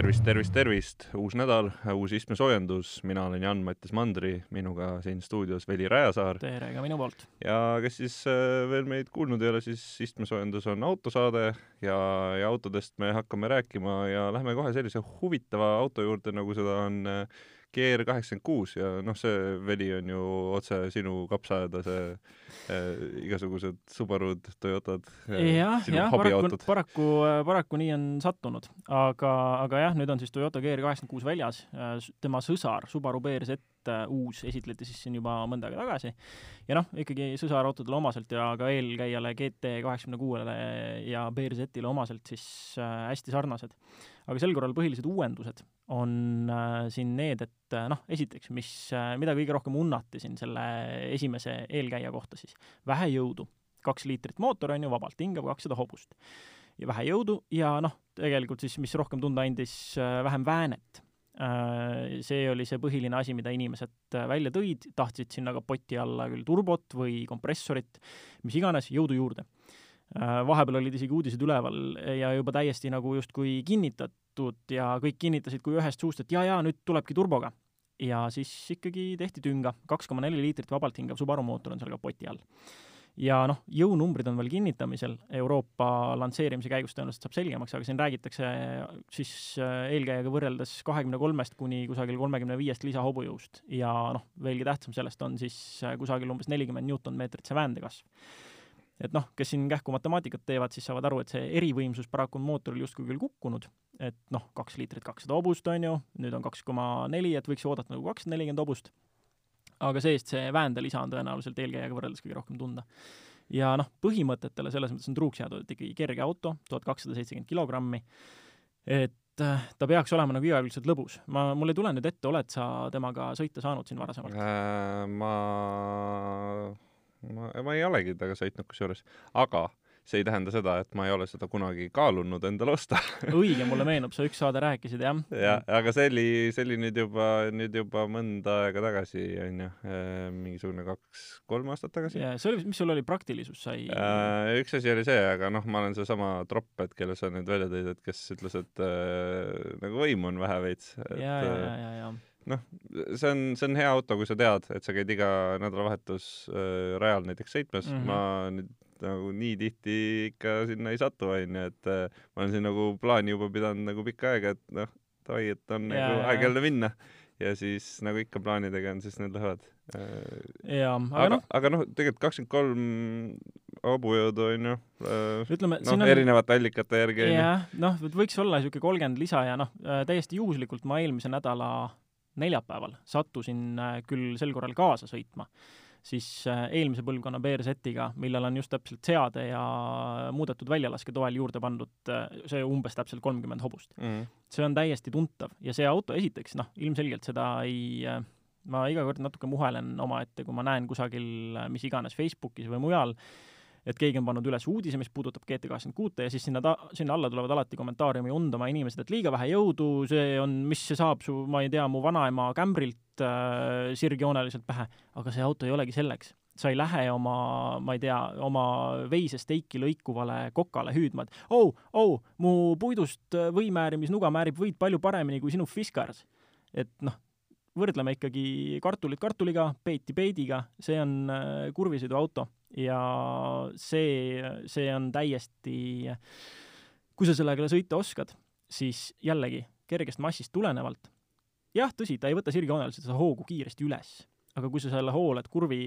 tervist, tervist, tervist, uus nädal, uus istmesoojendus, mina olen Jan-Mattis Mandri, minuga siin stuudios Veli Rajasaar. tere ka minu poolt. ja kes siis äh, veel meid kuulnud ei ole, siis istmesoojendus on autosaade ja, ja autodest me hakkame rääkima ja lähme kohe sellise huvitava auto juurde, nagu seda on äh, GR kaheksakümmend kuus ja noh, see Veli on ju otse sinu kapsaaeda, see äh, igasugused Subarud, Toyotad äh,, jah, jah, paraku, paraku, paraku nii on sattunud. aga, aga jah, nüüd on siis Toyota GR kaheksakümmend kuus väljas äh,, tema sõsar Subaru BRZ uus esitleti siis siin juba mõnda aega tagasi. ja noh, ikkagi sõsarautodele omaselt ja ka eelkäijale GT kaheksakümne kuuele ja BRZ-ile omaselt siis hästi sarnased aga sel korral põhilised uuendused on äh, siin need, et äh, noh, esiteks, mis äh,, mida kõige rohkem unnati siin selle esimese eelkäija kohta siis, vähe jõudu, kaks liitrit mootor on ju, vabalt hingav, kakssada hobust. ja vähe jõudu ja noh, tegelikult siis, mis rohkem tunda andis äh,, vähem väänet. See oli see põhiline asi, mida inimesed välja tõid, tahtsid sinna kapoti alla küll turbot või kompressorit, mis iganes, jõudu juurde. Vahepeal olid isegi uudised üleval ja juba täiesti nagu justkui kinnitatud ja kõik kinnitasid kui ühest suust, et jaa-jaa, nüüd tulebki turboga. ja siis ikkagi tehti tünga, kaks koma neli liitrit vabalt hingav Subaru mootor on seal kapoti all. ja noh, jõunumbrid on veel kinnitamisel, Euroopa lansseerimise käigus tõenäoliselt saab selgemaks, aga siin räägitakse siis äh, eelkäijaga võrreldes kahekümne kolmest kuni kusagil kolmekümne viiest lisahobujõust ja noh, veelgi tähtsam sellest on siis äh, kusagil umbes nelikümmend Newton-meetrit see väände kasv et noh, kes siin kähku matemaatikat teevad, siis saavad aru, et see erivõimsus paraku on mootoril justkui küll kukkunud, et noh, kaks liitrit kakssada hobust, on ju, nüüd on kaks koma neli, et võiks ju oodata nagu kakssada nelikümmend hobust, aga see-eest see väände lisa on tõenäoliselt eelkäijaga võrreldes kõige rohkem tunda. ja noh, põhimõtetele selles mõttes on truuks jäädud, et ikkagi kerge auto, tuhat kakssada seitsekümmend kilogrammi, et äh, ta peaks olema nagu igakülgselt lõbus. ma, mul ei tule nüüd ette, oled sa temaga sõita saanud siin varasemalt äh,? ma ma, ma ei olegi temaga sõitnud kusjuures, aga see ei tähenda seda, et ma ei ole seda kunagi kaalunud endale osta õige, mulle meenub, sa üks saade rääkisid, jah. jah, aga see oli, see oli nüüd juba, nüüd juba mõnda aega tagasi, onju, äh, mingisugune kaks-kolm aastat tagasi. jaa, see oli, mis sul oli, praktilisus sai äh,? üks asi oli see, aga noh, ma olen seesama tropp, et kelle sa nüüd välja tõid, et kes ütles, et äh, nagu võimu on vähe veits. ja, ja, ja, ja, ja noh, see on, see on hea auto, kui sa tead, et sa käid iga nädalavahetus äh, rajal näiteks sõitmas mm, -hmm. ma nüüd nagu nii tihti ikka sinna ei satu, onju, et äh, ma olen siin nagu plaani juba pidanud nagu pikka aega, et noh, davai, et on ja, nagu aeg jälle minna. ja siis nagu ikka plaanidega on, siis need lähevad äh,. jaa, aga noh. aga noh, tegelikult kakskümmend kolm hobujõudu onju äh,. ütleme noh, on... erinevate allikate järgi onju. jah, noh, võiks olla siuke kolmkümmend lisa ja noh äh,, täiesti juhuslikult ma eelmise nädala neljapäeval sattusin äh, küll sel korral kaasa sõitma, siis äh, eelmise põlvkonna BRZ-iga, millel on just täpselt seade ja muudetud väljalasketoel juurde pandud äh, see umbes täpselt kolmkümmend hobust. Mm.. see on täiesti tuntav ja see auto esiteks, noh, ilmselgelt seda ei ma iga kord natuke muhelen omaette, kui ma näen kusagil mis iganes Facebookis või mujal äh, et keegi on pannud üles uudise, mis puudutab GT kaheksakümmend kuute ja siis sinna ta-, sinna alla tulevad alati kommentaariumi undama inimesed, et liiga vähe jõudu, see on, mis see saab su, ma ei tea, mu vanaema kämbrilt äh, sirgjooneliselt pähe, aga see auto ei olegi selleks. Sa ei lähe oma, ma ei tea, oma veisesteiki lõikuvale kokale hüüdma, et oh, oh, mu puidust võimäärimisnuga määrib võid palju paremini kui sinu Fiskars. et noh, võrdleme ikkagi kartulit kartuliga, peeti peidiga, see on äh, kurvisõiduauto ja see, see on täiesti, kui sa sellega sõita oskad, siis jällegi kergest massist tulenevalt, jah, tõsi, ta ei võta sirgjooneliselt seda hoogu kiiresti üles, aga kui sa selle hoo oled kurvi,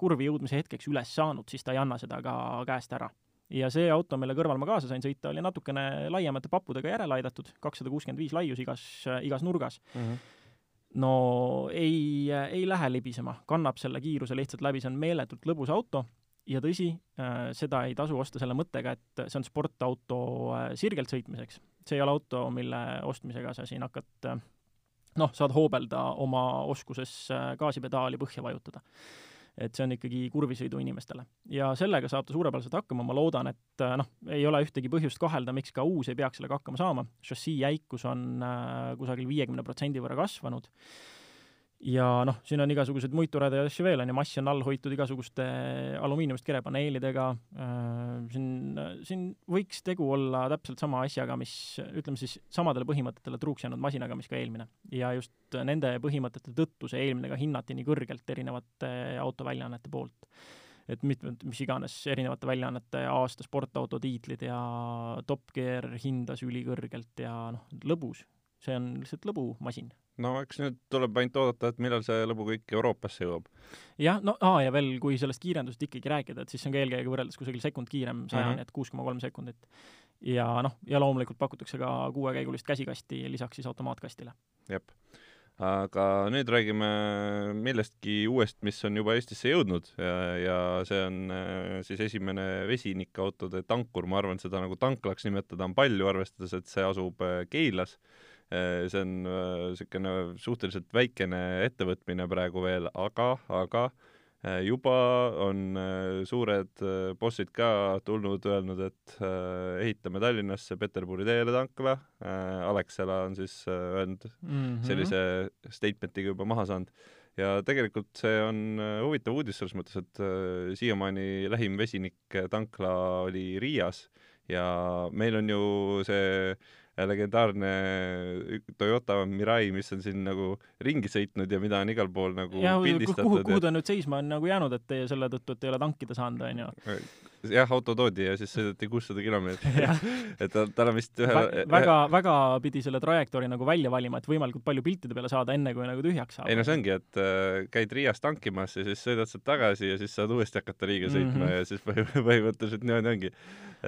kurvi jõudmise hetkeks üles saanud, siis ta ei anna seda ka käest ära. ja see auto, mille kõrval ma kaasa sain sõita, oli natukene laiemate pappudega järele aidatud, kakssada kuuskümmend viis laius igas, igas nurgas mm. -hmm no ei, ei lähe libisema, kannab selle kiiruse lihtsalt läbi, see on meeletult lõbus auto ja tõsi, äh, seda ei tasu osta selle mõttega, et see on sportauto äh, sirgelt sõitmiseks. see ei ole auto, mille ostmisega sa siin hakkad äh, noh, saad hoobelda oma oskuses gaasipedaali põhja vajutada. et see on ikkagi kurvisõidu inimestele. ja sellega saab ta suurepäraselt hakkama, ma loodan, et noh, ei ole ühtegi põhjust kahelda, miks ka uus ei peaks sellega hakkama saama, šassii jäikus on kusagil viiekümne protsendi võrra kasvanud ja noh, siin on igasuguseid muid toredaid asju veel, on ju, mass on all hoitud igasuguste alumiiniumist kerepaneelidega, siin, siin võiks tegu olla täpselt sama asjaga, mis ütleme siis samadele põhimõtetele truuks jäänud masinaga, mis ka eelmine. ja just nende põhimõtete tõttu see eelmine ka hinnati nii kõrgelt erinevate autoväljaannete poolt et mitmed, mis iganes erinevate väljaannete aasta sportauto tiitlid ja Top Gear hindas ülikõrgelt ja noh, lõbus. See on lihtsalt lõbumasin. no eks nüüd tuleb ainult oodata, et millal see lõbu kõik Euroopasse jõuab. jah, no aa, ja veel, kui sellest kiirendusest ikkagi rääkida, et siis see on ka eelkäijäga võrreldes kusagil sekund kiirem sajani mm -hmm., et kuus koma kolm sekundit. ja noh, ja loomulikult pakutakse ka kuuekäigulist käsikasti lisaks siis automaatkastile. jep aga nüüd räägime millestki uuest, mis on juba Eestisse jõudnud ja, ja see on äh, siis esimene vesinikautode tankur, ma arvan, seda nagu tanklaks nimetada on palju, arvestades, et see asub äh, Keilas. Äh, see on niisugune suhteliselt väikene ettevõtmine praegu veel, aga, aga äh, Äh, juba on äh, suured äh, bossid ka tulnud, öelnud, et ehitame Tallinnasse Peterburi teele tankla. Alexela on siis öelnud mm -hmm. sellise statement'iga juba maha saanud. ja tegelikult see on huvitav uudis selles mõttes, et siiamaani lähim vesinikutankla oli Riias ja meil on ju see legendaarne Toyota Mirai, mis on siin nagu ringi sõitnud ja mida on igal pool nagu ja, pildistatud. kuhu, kuhu ta nüüd seisma on nagu jäänud, et selle tõttu, et ei ole tankida saanud, onju? Jah, auto toodi ja siis sõideti kuussada kilomeetrit et ta, tal on vist ühe Vä väga, väga pidi selle trajektoori nagu välja valima, et võimalikult palju piltide peale saada, enne kui nagu tühjaks saab. ei no see ongi, et äh, käid Riias tankimas ja siis sõidad sealt tagasi ja siis saad uuesti hakata Riiga sõitma mm -hmm. ja siis põhimõtteliselt niimoodi ongi.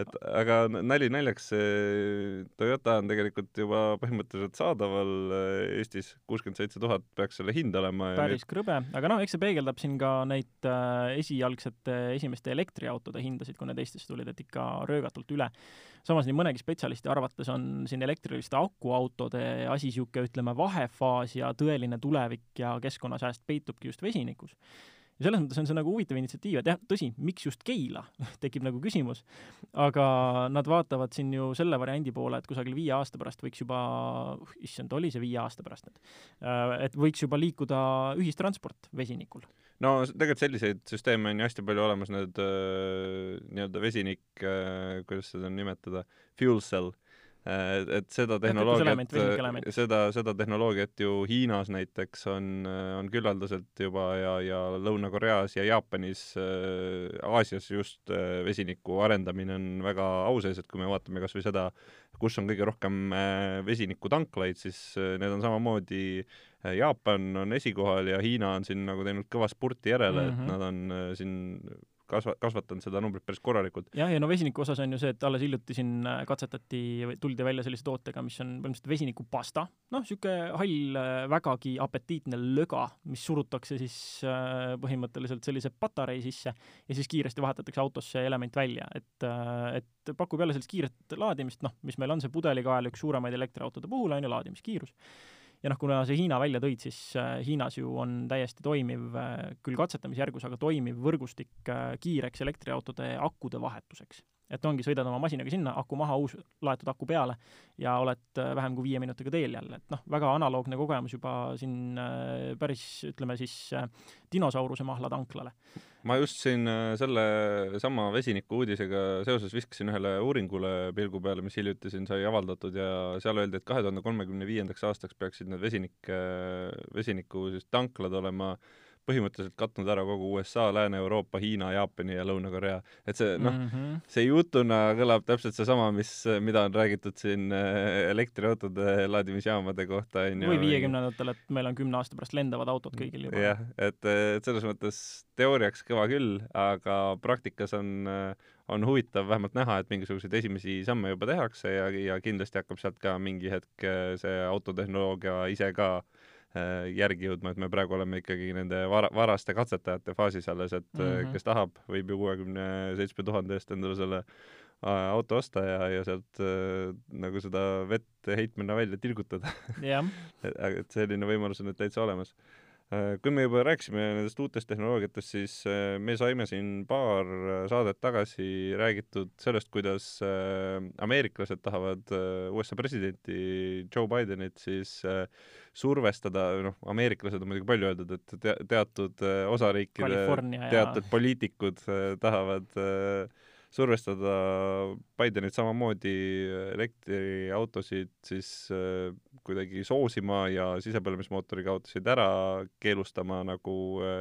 et aga nali naljaks, Toyota on tegelikult juba põhimõtteliselt saadaval äh, Eestis, kuuskümmend seitse tuhat peaks selle hind olema. päris nüüd... krõbe, aga noh, eks see peegeldab siin ka neid äh, esialgsete esimeste elektriautode hinda hindasid, kui need Eestisse tulid, et ikka röögatult üle. samas nii mõnegi spetsialisti arvates on siin elektriliste akuautode asi niisugune, ütleme, vahefaas ja tõeline tulevik ja keskkonnasääst peitubki just vesinikus ja selles mõttes on see nagu huvitav initsiatiiv, et jah, tõsi, miks just Keila tekib nagu küsimus, aga nad vaatavad siin ju selle variandi poole, et kusagil viie aasta pärast võiks juba, issand, oli see viie aasta pärast nüüd, äh, et võiks juba liikuda ühistransport vesinikul no tegelikult selliseid süsteeme on ju hästi palju olemas, need äh, nii-öelda vesinik äh,, kuidas seda nimetada, fuel cell et seda tehnoloogiat, seda, seda tehnoloogiat ju Hiinas näiteks on, äh, on küllaldaselt juba ja, ja Lõuna-Koreas ja Jaapanis äh,, Aasias just äh, vesiniku arendamine on väga au sees, et kui me vaatame kas või seda, kus on kõige rohkem äh, vesinikutanklaid, siis äh, need on samamoodi äh, Äh, Jaapan on esikohal ja Hiina on siin nagu teinud kõva spurti järele mm, -hmm. et mhm. nad on äh, siin kasva-, kasvatanud seda numbrit päris korralikult. jah, ja no vesiniku osas on ju see, et alles hiljuti siin äh, katsetati, tuldi välja sellise tootega, mis on põhimõtteliselt vesinikupasta, noh, niisugune hall, vägagi apetiitne löga, mis surutakse siis põhimõtteliselt sellise patarei sisse ja siis kiiresti vahetatakse autosse element välja, et, et pakub jälle sellist kiiret laadimist, noh, mis meil on see pudelikael üks suuremaid elektriautode puhul, on ju, laadimiskiirus ja noh, kuna sa Hiina välja tõid, siis äh, Hiinas ju on täiesti toimiv, äh, küll katsetamisjärgus, aga toimiv võrgustik äh, kiireks elektriautode akude vahetuseks. Et ongi, sõidad oma masinaga sinna, aku maha, uus laetud aku peale ja oled vähem kui viie minutiga teel jälle, et noh, väga analoogne kogemus juba siin päris, ütleme siis, dinosauruse mahla tanklale ma just siin äh, selle sama vesiniku uudisega seoses viskasin ühele uuringule pilgu peale, mis hiljuti siin sai avaldatud ja seal öeldi, et kahe tuhande kolmekümne viiendaks aastaks peaksid need vesinik, äh, vesiniku siis tanklad olema äh, põhimõtteliselt katnud ära kogu USA, Lääne-Euroopa, Hiina, Jaapani ja Lõuna-Korea. et see noh mm -hmm., see jutuna kõlab täpselt seesama, mis, mida on räägitud siin äh, elektriautode laadimisjaamade kohta, onju. või viiekümnendatel, et meil on kümne aasta pärast lendavad autod kõigil juba. jah, et, et selles mõttes teooriaks kõva küll, aga praktikas on on huvitav vähemalt näha, et mingisuguseid esimesi samme juba tehakse ja, ja kindlasti hakkab sealt ka mingi hetk äh, see autotehnoloogia ise ka äh, Äh, järgi jõudma, et me praegu oleme ikkagi nende vara, varaste katsetajate faasis alles, et mm -hmm. kes tahab, võib ju kuuekümne seitsme tuhande eest endale selle äh, auto osta ja, ja sealt äh, nagu seda vett heitmena välja tilgutada yeah. et selline võimalus on nüüd täitsa olemas Äh, kui me juba rääkisime nendest uutest tehnoloogiatest, siis äh, me saime siin paar äh, saadet tagasi räägitud sellest, kuidas ameeriklased tahavad USA presidenti Joe Bidenit siis survestada, noh, ameeriklased on muidugi palju öeldud, et te teatud osariikide teatud ja... poliitikud tahavad survestada Bidenit samamoodi elektriautosid siis kuidagi soosima ja sisepõlemismootoriga autosid ära keelustama, nagu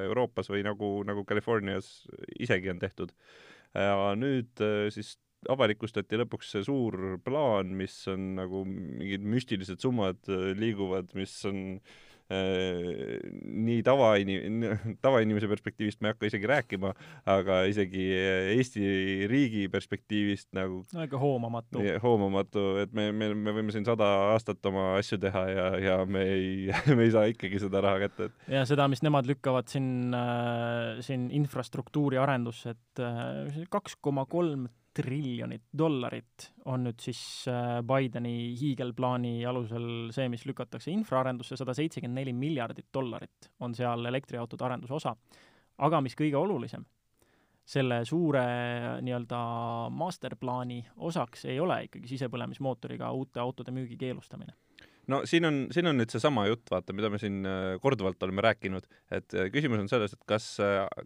Euroopas või nagu, nagu Californias isegi on tehtud. ja nüüd äh, siis avalikustati lõpuks see suur plaan, mis on nagu mingid müstilised summad äh, liiguvad, mis on äh, Äh, nii tavainim-, tavainimese perspektiivist ma ei hakka isegi rääkima, aga isegi Eesti riigi perspektiivist nagu no ikka hoomamatu. hoomamatu, et me, me, me võime siin sada aastat oma asju teha ja, ja me ei, me ei saa ikkagi seda raha kätte, et ja seda, mis nemad lükkavad siin äh,, siin infrastruktuuri arendusse, et äh, kaks koma kolm triljonit dollarit on nüüd siis äh, Bideni hiigelplaani alusel see, mis lükatakse infraarendusse, sada seitsekümmend neli miljardit dollarit on seal elektriautode arenduse osa. aga mis kõige olulisem, selle suure nii-öelda masterplaani osaks ei ole ikkagi sisepõlemismootoriga uute autode müügi keelustamine no siin on, siin on nüüd seesama jutt, vaata, mida me siin äh, korduvalt oleme rääkinud, et äh, küsimus on selles, et kas,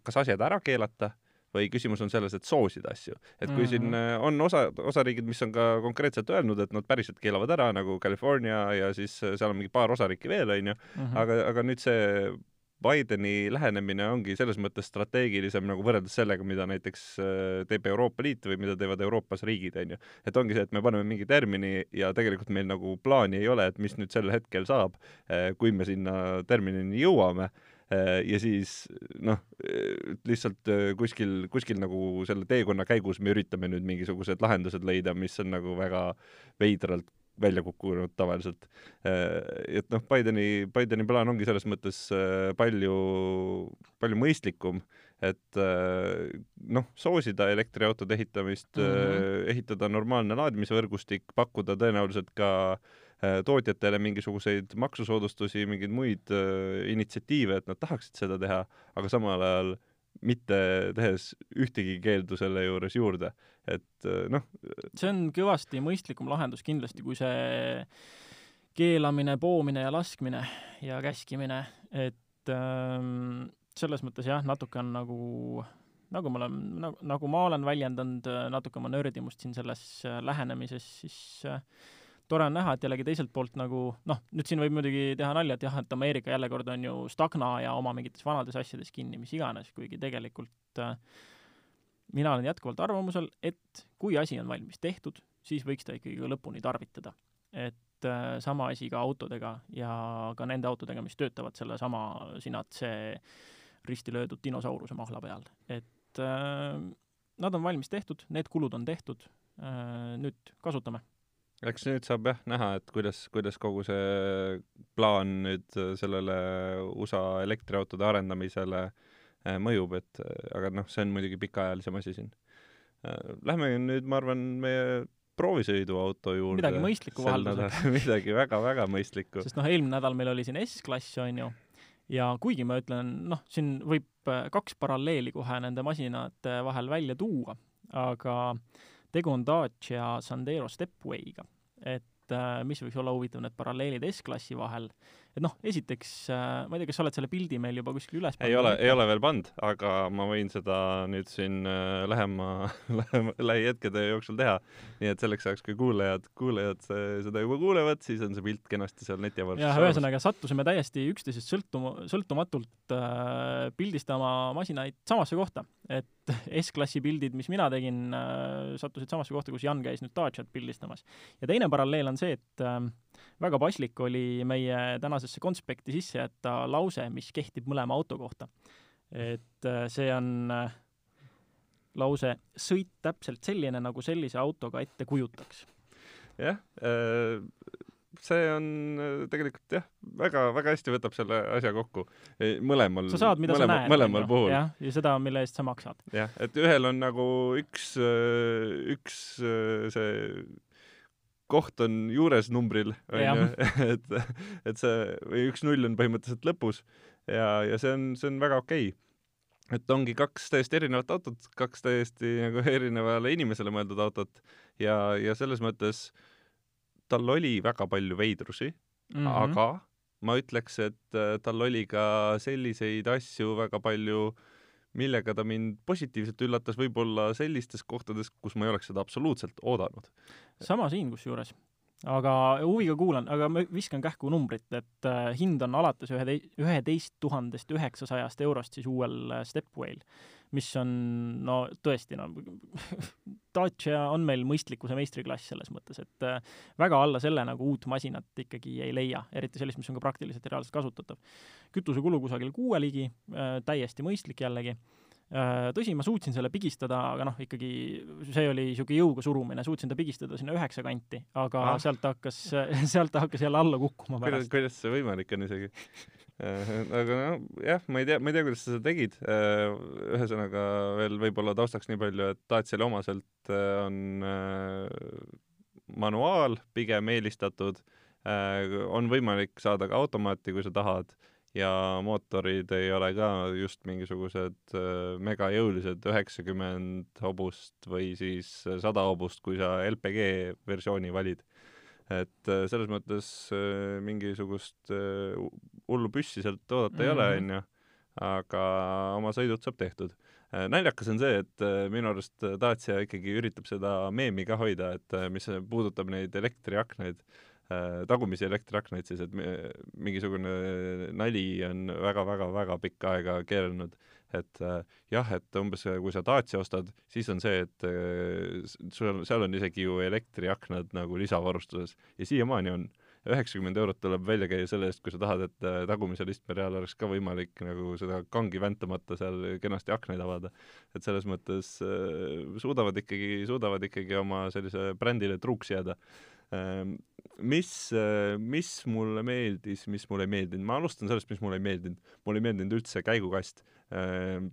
kas asjad ära keelata või küsimus on selles, et soosida asju. et kui mm -hmm. siin mhm. äh, on osa, osariigid, mis on ka konkreetselt öelnud, et nad päriselt keelavad ära, nagu California ja siis äh, seal on mingi paar osariiki veel, onju, mhm. aga, aga nüüd see Bideni lähenemine ongi selles mõttes strateegilisem nagu võrreldes sellega, mida näiteks äh, teeb Euroopa Liit või mida teevad Euroopas riigid, onju. et ongi see, et me paneme mingi termini ja tegelikult meil nagu plaani ei ole, et mis nüüd sel hetkel saab, kui me sinna terminini jõuame ja siis noh, äh, lihtsalt äh, kuskil, kuskil nagu selle teekonna käigus me üritame nüüd mingisugused lahendused leida, mis on nagu väga veidralt välja kukkunud tavaliselt. et noh, Bideni, Bideni plaan ongi selles mõttes palju, palju mõistlikum, et noh, soosida elektriautode ehitamist mm, -hmm. ehitada normaalne laadimisvõrgustik, pakkuda tõenäoliselt ka äh, Äh, tootjatele mingisuguseid maksusoodustusi, mingeid muid äh, initsiatiive, et nad tahaksid seda teha, aga samal ajal mitte tehes ühtegi keeldu selle juures juurde, et äh, noh. see on kõvasti mõistlikum lahendus kindlasti, kui see keelamine, poomine ja laskmine ja käskimine, et ähm, selles mõttes jah, natuke on nagu nagu ma olen, nagu ma olen väljendanud natuke oma nördimust siin selles lähenemises, siis äh, tore on näha, et jällegi teiselt poolt nagu noh, nüüd siin võib muidugi teha nalja, et jah, et Ameerika jälle kord on ju stagna ja oma mingites vanades asjades kinni, mis iganes, kuigi tegelikult äh, mina olen jätkuvalt arvamusel, et kui asi on valmis tehtud, siis võiks ta ikkagi ka lõpuni tarvitada. et äh, sama asi ka autodega ja ka nende autodega, mis töötavad sellesama Sinat see risti löödud dinosauruse mahla peal, et äh, nad on valmis tehtud, need kulud on tehtud äh,, nüüd kasutame eks nüüd saab jah näha, et kuidas, kuidas kogu see plaan nüüd sellele USA elektriautode arendamisele äh, mõjub, et äh, aga noh, see on muidugi pikaajalisem asi siin. Äh, lähme nüüd, ma arvan, meie proovisõiduauto juurde. midagi mõistlikku vahelduseks midagi väga-väga mõistlikku. sest noh, eelmine nädal meil oli siin S-klass, on ju, ja kuigi ma ütlen, noh, siin võib kaks paralleeli kohe nende masinate vahel välja tuua, aga tegu on Dacia Sandero Stepway'ga. Et äh, mis võiks olla huvitav, need paralleelid S-klassi vahel, et noh, esiteks äh, ma ei tea, kas sa oled selle pildi meil juba kuskil üles pannud? ei ole, ei ole veel pannud, aga ma võin seda nüüd siin äh, lähema, lähema, lähihetkede jooksul teha. nii et selleks ajaks, kui kuulajad, kuulajad seda juba kuulevad, siis on see pilt kenasti seal netiavarustes jah, ühesõnaga sattusime täiesti üksteisest sõltuma, sõltumatult äh, pildistama masinaid samasse kohta. et S-klassi pildid, mis mina tegin äh,, sattusid samasse kohta, kus Jan käis nüüd Daciat pildistamas. ja teine paralleel on see, et äh, väga paslik oli meie tänasesse konspekti sisse jätta lause, mis kehtib mõlema auto kohta. et äh, see on äh, lause sõit täpselt selline, nagu sellise autoga ette kujutaks. jah, äh, see on tegelikult jah, väga-väga hästi võtab selle asja kokku. mõlemal, mõlema, mõlemal puhul. jah, ja seda, mille eest sa maksad. jah, et ühel on nagu üks, üks see koht on juures numbril, onju, et, et see, või üks null on põhimõtteliselt lõpus ja, ja see on, see on väga okei okay. et ongi kaks täiesti erinevat autot, kaks täiesti nagu erinevale inimesele mõeldud autot ja, ja selles mõttes tal oli väga palju veidrusi mm, -hmm. aga ma ütleks, et äh, tal oli ka selliseid asju väga palju, millega ta mind positiivselt üllatas, võib-olla sellistes kohtades, kus ma ei oleks seda absoluutselt oodanud. sama siin kusjuures aga huviga kuulan, aga ma viskan kähku numbrit, et äh, hind on alates ühete-, üheteist tuhandest üheksasajast eurost siis uuel äh, Stepway'l, mis on no tõesti, no Dacia on meil mõistlikkuse meistriklass selles mõttes, et äh, väga alla selle nagu uut masinat ikkagi ei leia, eriti sellist, mis on ka praktiliselt ja reaalselt kasutatav. kütusekulu kusagil kuue ligi, täiesti mõistlik jällegi Äh, tõsi, ma suutsin selle pigistada, aga noh, ikkagi see oli niisugune jõuga surumine, suutsin ta pigistada sinna üheksa kanti, aga ah. sealt ta hakkas, sealt ta hakkas jälle alla kukkuma pärast. kuidas see võimalik on isegi? Äh, aga noh, jah, ma ei tea, ma ei tea, kuidas sa seda tegid. Äh, ühesõnaga veel võib-olla taustaks nii palju, et Dacia'le omaselt on manuaal pigem eelistatud, on võimalik saada ka automaati, kui sa tahad ja mootorid ei ole ka just mingisugused äh, megajõulised, üheksakümmend hobust või siis sada hobust, kui sa LPG versiooni valid. et äh, selles mõttes äh, mingisugust hullu püssi sealt oodata mm -hmm. ei ole, mhm. onju, aga oma sõidud saab tehtud naljakas on see, et minu arust Dacia ikkagi üritab seda meemi ka hoida, et mis puudutab neid elektriaknaid tagumisi elektriaknaid siis, et mingisugune nali on väga-väga-väga pikka aega keeranud, et äh, jah, et umbes kui sa Dacia ostad, siis on see, et äh, sul, seal on isegi ju elektriaknad nagu lisavarustuses ja siiamaani on. üheksakümmend eurot tuleb välja käia selle eest, kui sa tahad, et tagumisel istmereal oleks ka võimalik nagu seda kangi väntamata seal kenasti aknaid avada. et selles mõttes äh, suudavad ikkagi, suudavad ikkagi oma sellise brändile truuks jääda mis, äh, mis mulle meeldis, mis mulle ei meeldinud, ma alustan sellest, mis mulle ei meeldinud. mulle ei meeldinud üldse käigukast. Ehm,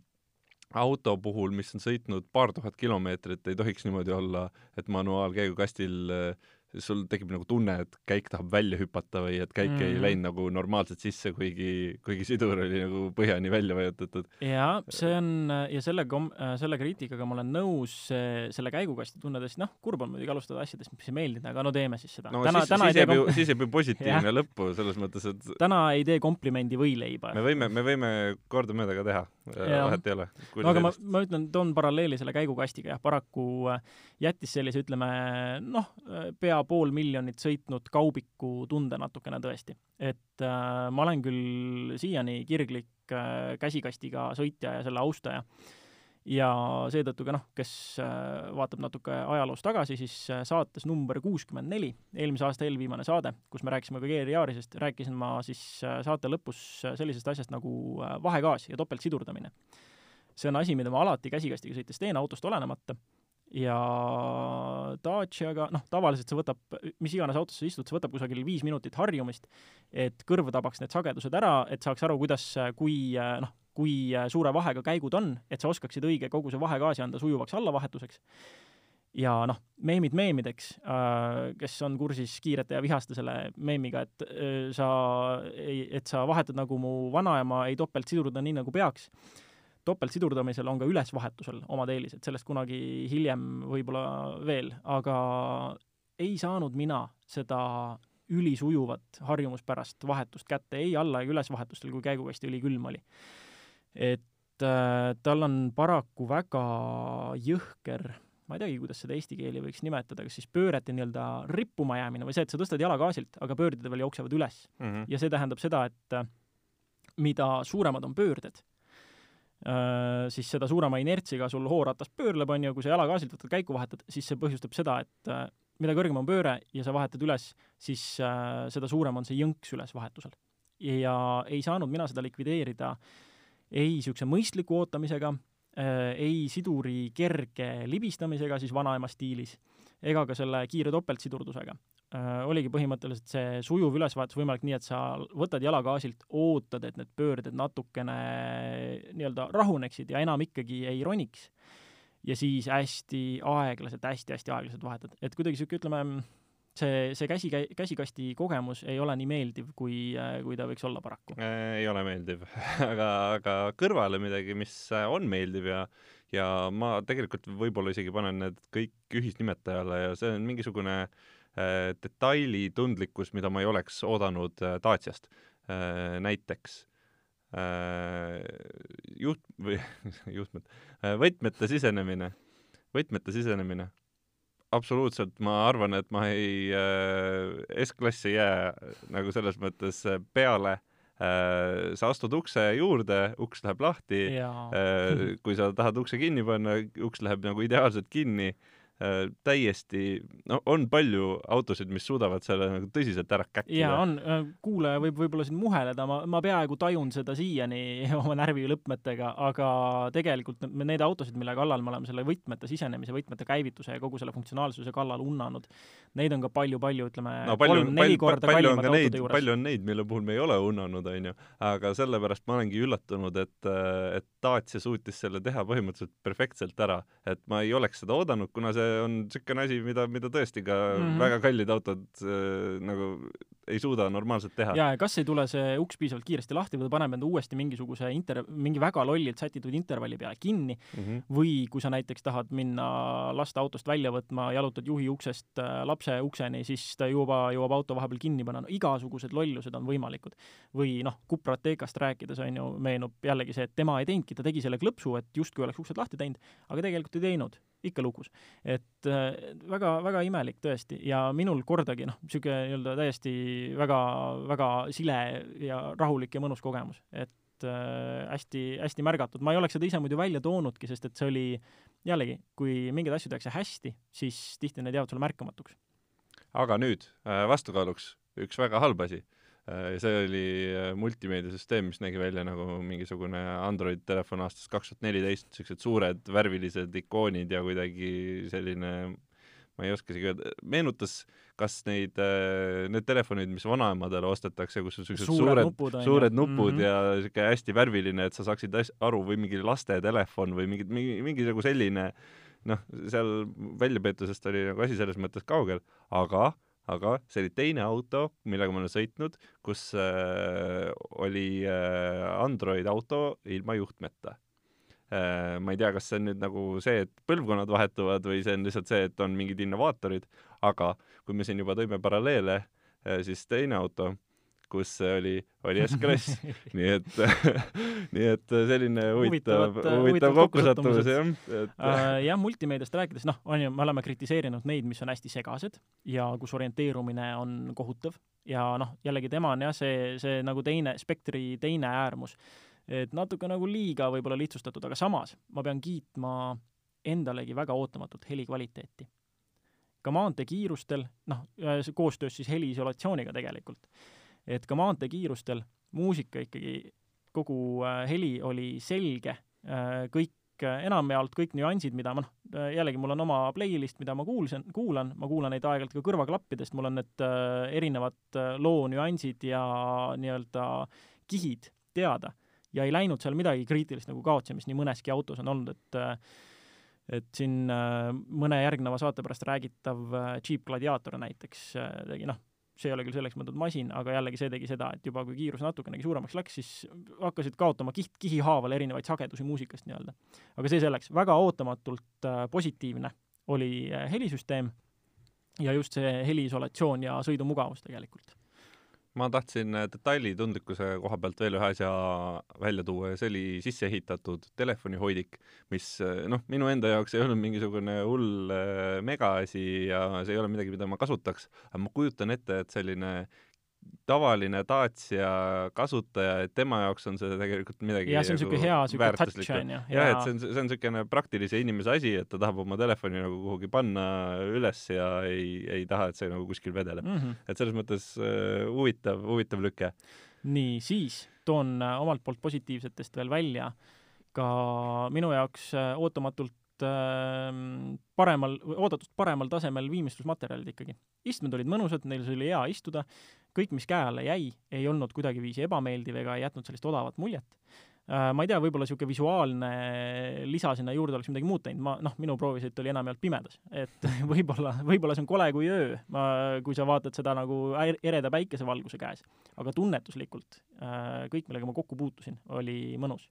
auto puhul, mis on sõitnud paar tuhat kilomeetrit, ei tohiks niimoodi olla, et manuaalkäigukastil äh, sul tekib nagu tunne, et käik tahab välja hüpata või et käik mm. ei läinud nagu normaalselt sisse, kuigi, kuigi sidur oli nagu põhjani välja vajutatud. jaa, see on, ja selle kom-, selle kriitikaga ma olen nõus, selle käigukasti tunne tõesti, noh, kurb on muidugi alustada asjadest, mis ei meeldinud, aga no teeme siis seda. no täna, täna siis jääb ju, siis jääb ju positiivne lõppu, selles mõttes, et täna ei tee komplimendi võileiba. me võime, me võime kordamööda ka teha, vahet ei ole. no aga ma, ma ütlen, toon paralleeli selle käigukastiga, jah, paraku jättis sellise, ütleme, noh, pea pea pool miljonit sõitnud kaubiku tunde natukene tõesti. et äh, ma olen küll siiani kirglik äh, käsikastiga sõitja ja selle austaja, ja seetõttu ka noh, kes äh, vaatab natuke ajaloos tagasi, siis äh, saates number kuuskümmend neli, eelmise aasta eelviimane saade, kus me rääkisime ka GR Yarisest, rääkisin ma siis äh, saate lõpus sellisest asjast nagu vahegaas ja topeltsidurdamine. see on asi, mida ma alati käsikastiga sõites teen, autost olenemata ja Daciaga, noh, tavaliselt see võtab, mis iganes autos sa istud, see võtab kusagil viis minutit harjumist, et kõrva tabaks need sagedused ära, et saaks aru, kuidas, kui noh, kui suure vahega käigud on, et sa oskaksid õige koguse vahegaasi anda sujuvaks allavahetuseks. ja noh, meemid meemideks, äh, kes on kursis kiirete ja vihaste selle meemiga, et äh, sa et sa vahetad nagu mu vanaema ei topelt sidurda nii, nagu peaks topeltsidurdamisel on ka ülesvahetusel omad eelised, sellest kunagi hiljem võib-olla veel, aga ei saanud mina seda ülisujuvat harjumuspärast vahetust kätte ei alla- ega ülesvahetustel, kui käigukasti ülikülm oli. et äh, tal on paraku väga jõhker ma ei teagi, kuidas seda eesti keeli võiks nimetada, kas siis pöörete nii-öelda rippuma jäämine või see, et sa tõstad jala gaasilt, aga pöörded veel jooksevad üles mm. -hmm. ja see tähendab seda, et äh, mida suuremad on pöörded, siis seda suurema inertsiga sul hooratas pöörleb, on ju, kui sa jalagaasilt võtad käiku vahetad, siis see põhjustab seda, et äh, mida kõrgem on pööre ja sa vahetad üles, siis äh, seda suurem on see jõnks üles vahetusel. ja ei saanud mina seda likvideerida ei niisuguse mõistliku ootamisega, ei siduri kerge libistamisega siis vanaema stiilis, ega ka selle kiire topeltsidurdusega äh, oligi põhimõtteliselt see sujuv ülesvahetus võimalik nii, et sa võtad jala gaasilt, ootad, et need pöörded natukene nii-öelda rahuneksid ja enam ikkagi ei roniks. ja siis hästi aeglaselt hästi,, hästi-hästi aeglaselt vahetad, et kuidagi niisugune, ütleme, see, see käsi, käsikasti kogemus ei ole nii meeldiv, kui, kui ta võiks olla paraku. ei ole meeldiv aga, aga kõrvale midagi, mis on meeldiv ja ja ma tegelikult võib-olla isegi panen need kõik ühisnimetajale ja see on mingisugune äh, detailitundlikkus, mida ma ei oleks oodanud äh, Daciast äh,. näiteks äh, juht või juhtmed äh,, võtmete sisenemine, võtmete sisenemine absoluutselt, ma arvan, et ma ei äh,, S-klassi ei jää nagu selles mõttes äh, peale äh,. sa astud ukse juurde, uks läheb lahti. Äh, kui sa tahad ukse kinni panna, uks läheb nagu ideaalselt kinni äh, Äh, täiesti, no on palju autosid, mis suudavad selle nagu tõsiselt ära käkkida. jaa, on, äh, kuulaja võib võib-olla siin muheleda, ma, ma peaaegu tajun seda siiani oma närvi lõppmetega, aga tegelikult need autosid, mille kallal me oleme selle võtmete sisenemise, võtmete käivituse ja kogu selle funktsionaalsuse kallal unnanud, neid on ka palju-palju, ütleme no, kolm-neli korda palju kallimad autode juures. palju on neid, mille puhul me ei ole unnanud, onju, aga sellepärast ma olengi üllatunud, et, et Dacia suutis selle teha põhimõtteliselt perfektselt ära, et ma ei oleks seda oodanud, kuna see on niisugune asi, mida, mida tõesti ka mm -hmm. väga kallid autod äh, nagu ei suuda normaalselt teha. ja, ja kas ei tule see uks piisavalt kiiresti lahti või ta paneb enda uuesti mingisuguse inter-, mingi väga lollilt sätitud intervalli peale kinni mm -hmm. või kui sa näiteks tahad minna last autost välja võtma, jalutad juhi uksest äh, lapse ukseni, siis ta juba jõuab auto vahepeal kinni panna, no igasugused lollused on võimalikud. või noh, Cupratekast rääkides on ju, meenub jällegi see, et tema ei teinudki, ta tegi selle klõpsu, et justkui oleks uksed lahti teinud, aga tegelikult ei teinud ikka lukus. et äh, väga, väga imelik tõesti ja minul kordagi noh, niisugune nii-öelda täiesti väga, väga sile ja rahulik ja mõnus kogemus, et äh, hästi, hästi märgatud, ma ei oleks seda ise muidu välja toonudki, sest et see oli jällegi, kui mingeid asju tehakse hästi, siis tihti need jäävad sulle märkamatuks. aga nüüd äh, vastukaaluks üks väga halb asi Äh, see oli äh, multimeediasüsteem, mis nägi välja nagu mingisugune Android telefon aastast kaks tuhat neliteist, niisugused suured värvilised ikoonid ja kuidagi selline ma ei oska isegi öelda, meenutas kas neid, äh, need telefonid, mis vanaemadele ostetakse, kus on niisugused suured, nupud, suured nupud mm -hmm. ja niisugune hästi värviline, et sa saaksid aru, või mingi lastetelefon või mingi, mingi, mingi nagu selline noh, seal väljapeetusest oli nagu asi selles mõttes kaugel, aga äh, aga see oli teine auto, millega ma olen sõitnud, kus äh, oli äh, Android auto ilma juhtmeta äh,. ma ei tea, kas see on nüüd nagu see, et põlvkonnad vahetuvad või see on lihtsalt see, et on mingid innovaatorid, aga kui me siin juba tõime paralleele äh,, siis teine auto kus oli, oli S-klass nii et nii et selline huvitav, huvitav kokkusattumus jah. Et... Uh, jah, multimeediast rääkides, noh, on ju, me oleme kritiseerinud neid, mis on hästi segased ja kus orienteerumine on kohutav ja noh, jällegi tema on jah, see, see nagu teine, spektri teine äärmus. et natuke nagu liiga võib-olla lihtsustatud, aga samas ma pean kiitma endalegi väga ootamatult heli kvaliteeti ka maanteekiirustel, noh, koostöös siis heliisolatsiooniga tegelikult et ka maanteekiirustel muusika ikkagi, kogu äh, heli oli selge, äh, kõik äh, enamjaolt kõik nüansid, mida ma noh, jällegi mul on oma playlist, mida ma kuulsin, kuulan, ma kuulan neid aeg-ajalt ka kõrvaklappidest, mul on need erinevad loo nüansid ja nii-öelda kihid teada. Ja ei läinud seal midagi kriitilist nagu kaotsi, mis nii mõneski autos on olnud, et et siin mõne järgneva saate pärast räägitav Jeep Gladiator näiteks tegi noh, see ei ole küll selleks mõeldud masin, aga jällegi see tegi seda, et juba kui kiirus natukenegi suuremaks läks, siis hakkasid kaotama kiht, kihi haaval erinevaid sagedusi muusikast nii-öelda. aga see selleks, väga ootamatult äh, positiivne oli äh, helisüsteem ja just see heliisolatsioon ja sõidumugavus tegelikult ma tahtsin äh, detailitundlikkuse koha pealt veel ühe asja välja tuua ja see oli sisse ehitatud telefonihoidik, mis äh, noh, minu enda jaoks ei olnud mingisugune hull äh, megaasi ja see ei ole midagi, mida ma kasutaks, aga ma kujutan ette, et selline tavaline Dacia kasutaja, et tema jaoks on see tegelikult midagi jah, see on niisugune hea niisugune touch, on ju. jah, et see on, see on niisugune praktilise inimese asi, et ta tahab oma telefoni nagu kuhugi panna üles ja ei, ei taha, et see nagu kuskil vedeleb mm. -hmm. et selles mõttes uh, huvitav, huvitav lüke. nii, siis toon uh, omalt poolt positiivsetest veel välja ka minu jaoks uh, ootamatult äh, paremal, oodatust paremal tasemel viimistlusmaterjalid ikkagi. istmed olid mõnusad, neil oli hea istuda, kõik, mis käe alla jäi, ei olnud kuidagiviisi ebameeldiv ega ei jätnud sellist odavat muljet. Äh, ma ei tea, võib-olla niisugune visuaalne lisa sinna juurde oleks midagi muud teinud, ma noh, minu proovisõit oli enamjaolt pimedas, et võib-olla, võib-olla see on kole kui öö, kui sa vaatad seda nagu ereda päikesevalguse käes. aga tunnetuslikult äh, kõik, millega ma kokku puutusin, oli mõnus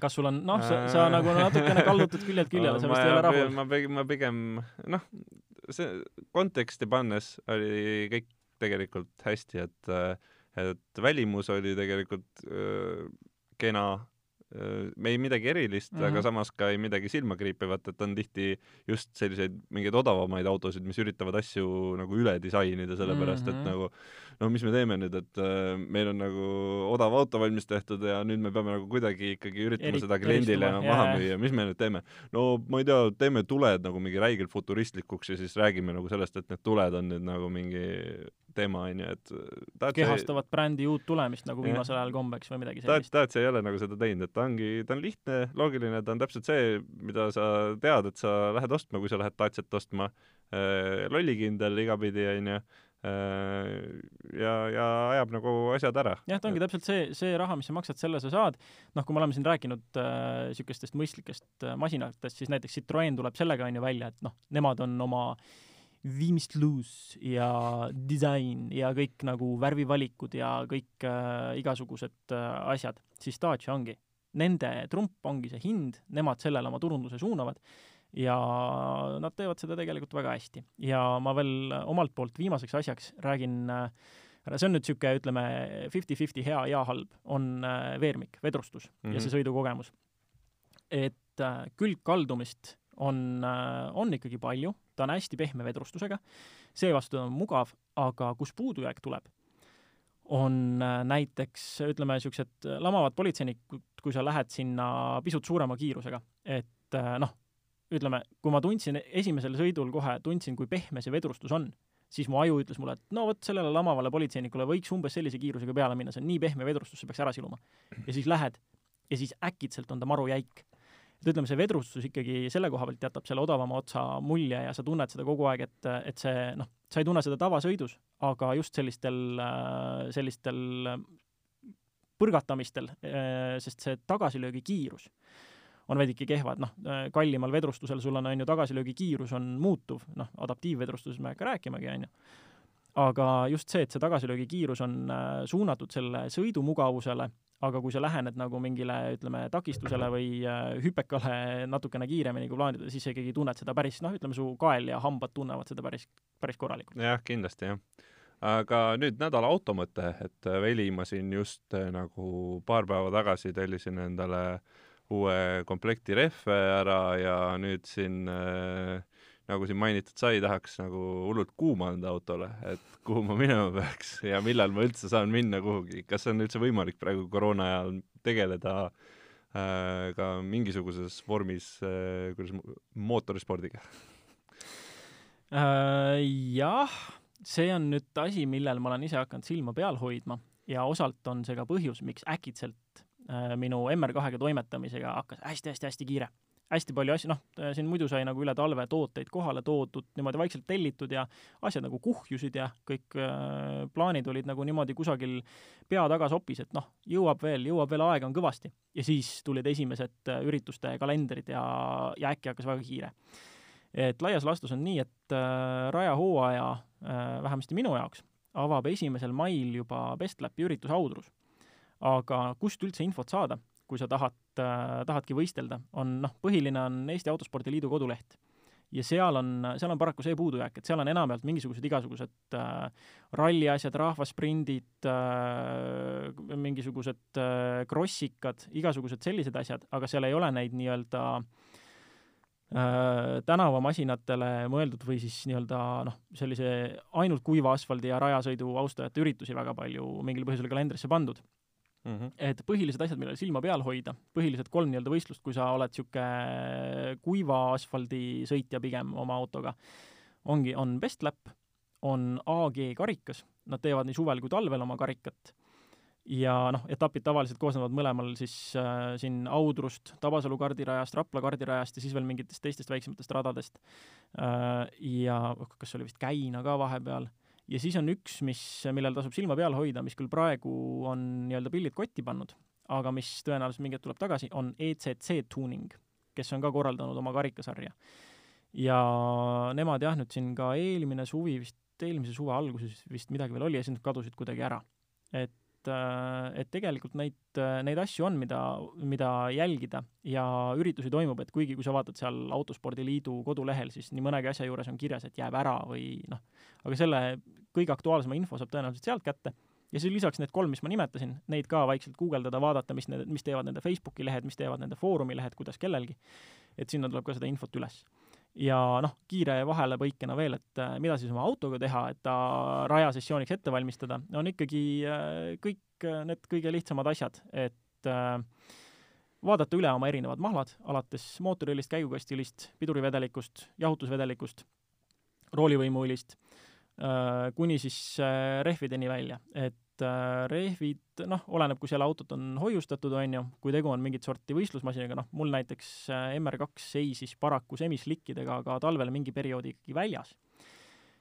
kas sul on, noh, sa, sa nagu natukene kallutud küljelt küljele, sa vist ei ole rahul? ma pigem, ma pigem, noh, see konteksti pannes oli kõik tegelikult hästi, et et välimus oli tegelikult öö, kena, me ei midagi erilist mm, -hmm. aga mhm. samas ka ei midagi silmakriipivat, et on tihti just selliseid mingeid odavamaid autosid, mis üritavad asju nagu üle disainida, sellepärast mm -hmm. et mhm. nagu no mis me teeme nüüd, et äh, meil on nagu odav auto valmis tehtud ja nüüd me peame nagu kuidagi ikkagi üritama Eri, seda kliendile maha müüa, mis me nüüd teeme? no ma ei tea, teeme tuled nagu mingi räigelt futuristlikuks ja siis räägime nagu sellest, et need tuled on nüüd nagu mingi teema, onju, et tahad kehastavat see... brändi uut tulemist nagu viimasel ajal kombeks või midagi sellist. sa ei ole nagu seda teinud, et ta ongi, ta on lihtne, loogiline, ta on täpselt see, mida sa tead, et sa lähed ostma, kui sa lähed Daciat ostma, äh, lollikindel igapidi, onju Äh, ja, ja ajab nagu asjad ära. jah, ta ongi täpselt see, see raha, mis sa maksad, selle sa saad. noh, kui me oleme siin rääkinud niisugustest äh, mõistlikest äh, masinatest, siis näiteks Citroen tuleb sellega, on ju, välja, et noh, nemad on oma viimistlus ja disain ja kõik nagu värvivalikud ja kõik äh, igasugused äh, asjad, siis Dacia ongi. Nende trump ongi see hind, nemad sellele oma turunduse suunavad ja nad teevad seda tegelikult väga hästi. ja ma veel omalt poolt viimaseks asjaks räägin äh, see on nüüd niisugune, ütleme, fifty-fifty hea ja halb, on äh, veermik, vedrustus mm -hmm. ja see mhm. sõidukogemus. et äh, külgkaldumist on, on ikkagi palju, ta on hästi pehme vedrustusega, seevastu on mugav, aga kus puudujääk tuleb, on näiteks ütleme, niisugused lamavad politseinikud, kui sa lähed sinna pisut suurema kiirusega, et noh, ütleme, kui ma tundsin esimesel sõidul kohe, tundsin, kui pehme see vedrustus on, siis mu aju ütles mulle, et no vot, sellele lamavale politseinikule võiks umbes sellise kiirusega peale minna, see on nii pehme vedrustus, see peaks ära siluma. ja siis lähed ja siis äkitselt on ta maru jäik. Et ütleme, see vedrustus ikkagi selle koha pealt jätab selle odavama otsa mulje ja sa tunned seda kogu aeg, et, et see noh, sa ei tunne seda tavasõidus, aga just sellistel, sellistel põrgatamistel, sest see tagasilöögi kiirus on veidike kehvad, noh, äh, kallimal vedrustusel sul on, on ju, tagasilöögikiirus on muutuv, noh, adaptiivvedrustuses me ei hakka rääkimagi, on ju. aga just see, et see tagasilöögikiirus on äh, suunatud selle sõidumugavusele, aga kui sa lähened nagu mingile, ütleme, takistusele või äh, hüpekale natukene kiiremini kui plaanitud, siis sa ikkagi tunned seda päris, noh, ütleme, su kael ja hambad tunnevad seda päris, päris korralikult. jah, kindlasti, jah aga nüüd nädala auto mõte, et Veli, ma siin just nagu paar päeva tagasi tellisin endale äh, uue komplekti rehve ära ja nüüd siin äh, nagu siin mainitud sai, tahaks nagu hullult kuuma anda autole, et kuhu ma minema peaks ja millal ma üldse saan minna kuhugi, kas on üldse võimalik praegu koroona ajal tegeleda äh, ka mingisuguses vormis äh, kuidas mootorispordiga äh,? Jah, see on nüüd asi, millel ma olen ise hakanud silma peal hoidma ja osalt on see ka põhjus, miks äkitselt Äh, minu MR2-ga toimetamisega hakkas hästi-hästi-hästi kiire. Hästi palju asju, noh, siin muidu sai nagu üle talve tooteid kohale toodud, niimoodi vaikselt tellitud ja asjad nagu kuhjusid ja kõik äh, plaanid olid nagu niimoodi kusagil pea taga sopis, et noh, jõuab veel, jõuab veel, aega on kõvasti. ja siis tulid esimesed äh, ürituste kalendrid ja, ja äkki hakkas väga kiire. et laias laastus on nii, et äh, rajahooaja äh,, vähemasti minu jaoks, avab esimesel mail juba Bestlapi üritus Audrus aga kust üldse infot saada, kui sa tahad äh,, tahadki võistelda, on noh, põhiline on Eesti Autospordi Liidu koduleht. ja seal on, seal on paraku see puudujääk, et seal on enamjaolt mingisugused igasugused äh, ralliasjad, rahvasprindid äh,, mingisugused äh, krossikad, igasugused sellised asjad, aga seal ei ole neid nii-öelda äh, tänavamasinatele mõeldud või siis nii-öelda noh, sellise ainult kuiva asfaldi ja rajasõidu austajate üritusi väga palju mingil põhjusel kalendrisse pandud mm. -hmm. et põhilised asjad, millel silma peal hoida, põhilised kolm nii-öelda võistlust, kui sa oled niisugune kuiva asfaldi sõitja pigem oma autoga, ongi, on Bestlap, on AG karikas, nad teevad nii suvel kui talvel oma karikat ja noh, etapid tavaliselt koosnevad mõlemal siis äh, siin Audrust, Tabasalu kardirajast, Rapla kardirajast ja siis veel mingitest teistest väiksematest radadest äh,. ja kas oli vist Käina ka vahepeal ja siis on üks, mis, millel tasub silma peal hoida, mis küll praegu on nii-öelda pillid kotti pannud, aga mis tõenäoliselt mingi hetk tuleb tagasi, on ECC Tuning, kes on ka korraldanud oma karikasarja. ja nemad jah, nüüd siin ka eelmine suvi vist, eelmise suve alguses vist midagi veel oli ja siis nad kadusid kuidagi ära. et et, et tegelikult neid, neid asju on, mida, mida jälgida. Ja üritusi toimub, et kuigi kui sa vaatad seal Autospordiliidu kodulehel, siis nii mõnegi asja juures on kirjas, et jääb ära või noh, aga selle kõige aktuaalsema info saab tõenäoliselt sealt kätte. Ja siis lisaks need kolm, mis ma nimetasin, neid ka vaikselt guugeldada, vaadata, mis need, mis teevad nende Facebooki lehed, mis teevad nende Foorumi lehed, kuidas kellelgi, et sinna tuleb ka seda infot üles ja noh, kiire vahelepõikena veel, et äh, mida siis oma autoga teha, et ta rajasessiooniks ette valmistada, on ikkagi äh, kõik äh, need kõige lihtsamad asjad, et vaadata üle oma erinevad mahlad, alates mootorõlist, käigukastilist, pidurivedelikust, jahutusvedelikust, roolivõimuõlist, kuni siis rehvideni välja, et et äh, rehvid, noh, oleneb, kui seal autot on hoiustatud, on ju, kui tegu on mingit sorti võistlusmasinaga, noh, mul näiteks äh, MR2 seisis paraku semislikkidega ka talvel mingi perioodi ikkagi väljas.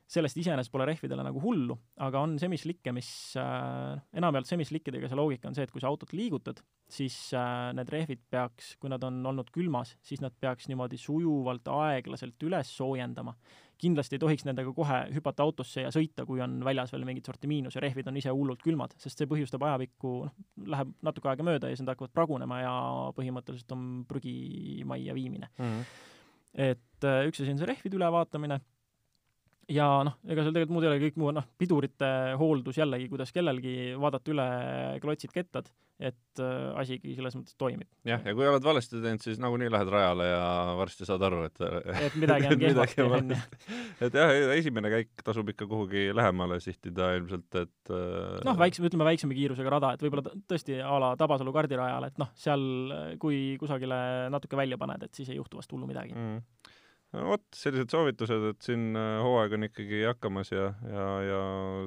Sellest iseenesest pole rehvidele nagu hullu, aga on semislikke, mis äh,, enamjaolt semislikkidega see loogika on see, et kui sa autot liigutad, siis äh, need rehvid peaks, kui nad on olnud külmas, siis nad peaks niimoodi sujuvalt, aeglaselt üles soojendama kindlasti ei tohiks nendega kohe hüpata autosse ja sõita, kui on väljas veel mingit sorti miinus ja rehvid on ise hullult külmad, sest see põhjustab ajapikku, noh, läheb natuke aega mööda ja siis nad hakkavad pragunema ja põhimõtteliselt on prügimajja viimine mm. -hmm. et äh, üks asi on see rehvide ülevaatamine ja noh, ega seal tegelikult muud ei ole, kõik muu, noh, pidurite hooldus jällegi, kuidas kellelgi, vaadata üle klotsid-kettad, et äh, asi ikkagi selles mõttes toimib. jah, ja kui oled valesti teinud, siis nagunii lähed rajale ja varsti saad aru, et et midagi on kehvasti, on ju. et jah, esimene käik tasub ikka kuhugi lähemale sihtida ilmselt, et äh... noh, väiksem, ütleme väiksema kiirusega rada, et võib-olla tõesti a la Tabasalu kardirajal, et noh, seal kui kusagile natuke välja paned, et siis ei juhtu vast hullu midagi mm vot, sellised soovitused, et siin äh, hooaeg on ikkagi hakkamas ja, ja, ja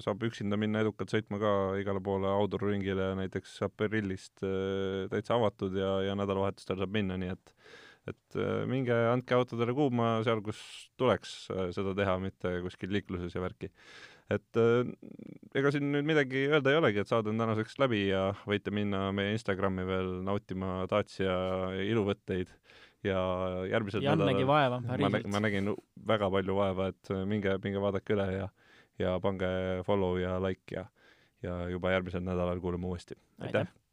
saab üksinda minna edukalt sõitma ka igale poole outdoor-ringile, näiteks aprillist äh, täitsa avatud ja, ja nädalavahetustel saab minna, nii et et äh, minge andke autodele kuuma seal, kus tuleks seda teha, mitte kuskil liikluses ja värki. et ega siin nüüd midagi öelda ei olegi, et saade on tänaseks läbi ja võite minna meie Instagrami veel nautima Dacia iluvõtteid ja järgmised Jan nägi vaeva ma, nä, ma nägin väga palju vaeva, et minge, minge vaadake üle ja ja pange follow ja like ja ja juba järgmisel nädalal kuuleme uuesti. aitäh, aitäh.!